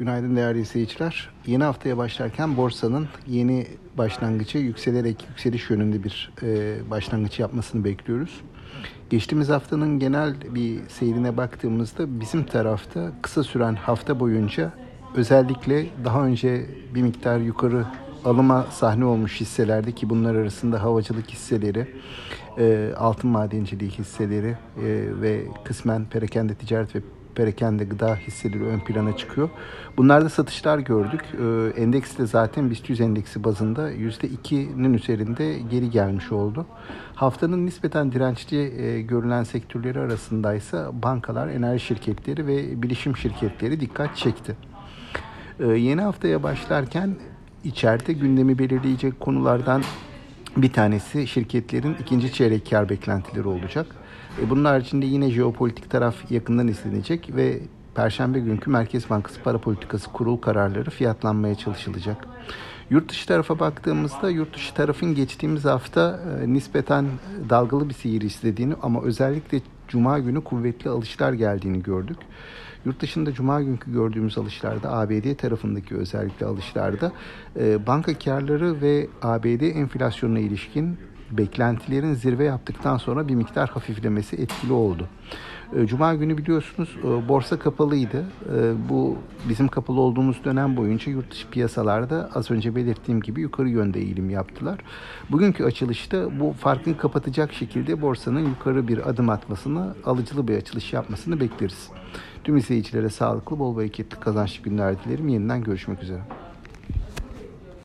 Günaydın değerli izleyiciler. Yeni haftaya başlarken borsanın yeni başlangıcı yükselerek yükseliş yönünde bir e, başlangıç yapmasını bekliyoruz. Geçtiğimiz haftanın genel bir seyrine baktığımızda bizim tarafta kısa süren hafta boyunca özellikle daha önce bir miktar yukarı alıma sahne olmuş hisselerde ki bunlar arasında havacılık hisseleri, e, altın madenciliği hisseleri e, ve kısmen perakende ticaret ve perakende gıda hisseleri ön plana çıkıyor. Bunlarda satışlar gördük. Ee, endeks de zaten BIST 100 endeksi bazında %2'nin üzerinde geri gelmiş oldu. Haftanın nispeten dirençli e, görülen sektörleri arasındaysa bankalar, enerji şirketleri ve bilişim şirketleri dikkat çekti. Ee, yeni haftaya başlarken içeride gündemi belirleyecek konulardan bir tanesi şirketlerin ikinci çeyrek kar beklentileri olacak. E, bunun haricinde yine jeopolitik taraf yakından izlenecek ve Perşembe günkü Merkez Bankası Para Politikası Kurul kararları fiyatlanmaya çalışılacak. Yurt dışı tarafa baktığımızda yurt dışı tarafın geçtiğimiz hafta e, nispeten dalgalı bir seyir istediğini ama özellikle Cuma günü kuvvetli alışlar geldiğini gördük. Yurt dışında Cuma günkü gördüğümüz alışlarda ABD tarafındaki özellikle alışlarda e, banka karları ve ABD enflasyonuna ilişkin beklentilerin zirve yaptıktan sonra bir miktar hafiflemesi etkili oldu. E, Cuma günü biliyorsunuz e, borsa kapalıydı. E, bu bizim kapalı olduğumuz dönem boyunca yurt dışı piyasalarda az önce belirttiğim gibi yukarı yönde eğilim yaptılar. Bugünkü açılışta bu farkın kapatacak şekilde borsanın yukarı bir adım atmasını, alıcılı bir açılış yapmasını bekleriz. Tüm izleyicilere sağlıklı, bol bereketli, kazançlı günler dilerim. Yeniden görüşmek üzere.